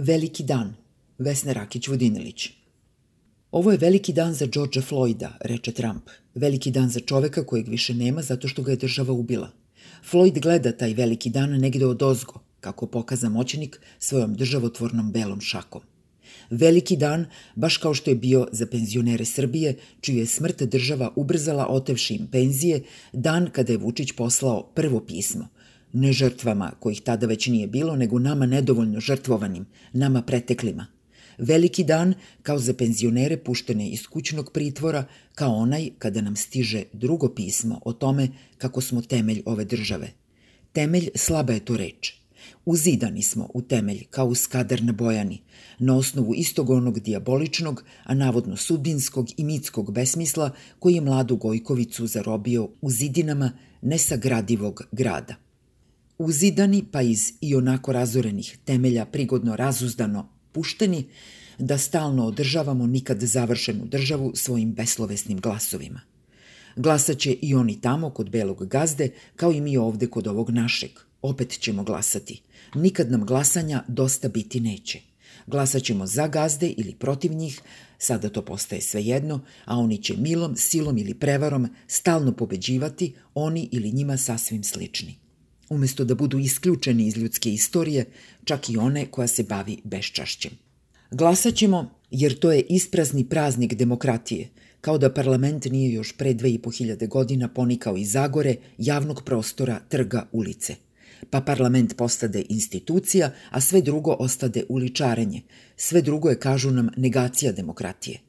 Veliki dan, Vesna Rakić-Vodinilić. Ovo je veliki dan za Georgea Floyda, reče Trump. Veliki dan za čoveka kojeg više nema zato što ga je država ubila. Floyd gleda taj veliki dan negde od ozgo, kako pokaza moćnik svojom državotvornom belom šakom. Veliki dan, baš kao što je bio za penzionere Srbije, čiju je smrt država ubrzala otevši im penzije, dan kada je Vučić poslao prvo pismo, ne žrtvama kojih tada već nije bilo, nego nama nedovoljno žrtvovanim, nama preteklima. Veliki dan kao za penzionere puštene iz kućnog pritvora, kao onaj kada nam stiže drugo pismo o tome kako smo temelj ove države. Temelj slaba je to reč. Uzidani smo u temelj kao u skader na bojani, na osnovu istog onog diaboličnog, a navodno sudbinskog i mitskog besmisla koji je mladu Gojkovicu zarobio u zidinama nesagradivog grada – uzidani pa iz i onako razorenih temelja prigodno razuzdano pušteni, da stalno održavamo nikad završenu državu svojim beslovesnim glasovima. Glasaće i oni tamo kod belog gazde, kao i mi ovde kod ovog našeg. Opet ćemo glasati. Nikad nam glasanja dosta biti neće. Glasaćemo za gazde ili protiv njih, sada to postaje svejedno, a oni će milom, silom ili prevarom stalno pobeđivati, oni ili njima sasvim slični umesto da budu isključeni iz ljudske istorije, čak i one koja se bavi beščašćem. Glasaćemo jer to je isprazni praznik demokratije, kao da parlament nije još pre dve i po hiljade godina ponikao iz Zagore, javnog prostora, trga, ulice. Pa parlament postade institucija, a sve drugo ostade uličarenje. Sve drugo je, kažu nam, negacija demokratije.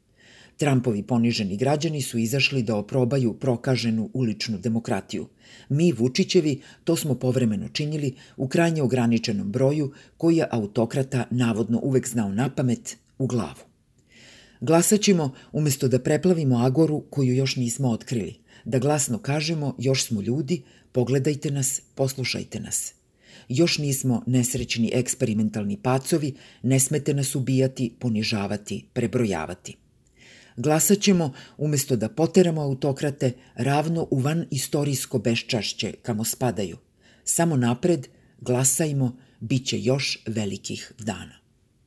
Trumpovi poniženi građani su izašli da oprobaju prokaženu uličnu demokratiju. Mi, Vučićevi, to smo povremeno činili u krajnje ograničenom broju koji je autokrata navodno uvek znao na pamet u glavu. Glasaćemo umesto da preplavimo agoru koju još nismo otkrili, da glasno kažemo još smo ljudi, pogledajte nas, poslušajte nas. Još nismo nesrećni eksperimentalni pacovi, ne smete nas ubijati, ponižavati, prebrojavati. Glasaćemo, umesto da poteramo autokrate, ravno u van istorijsko beščašće kamo spadaju. Samo napred, glasajmo, bit će još velikih dana.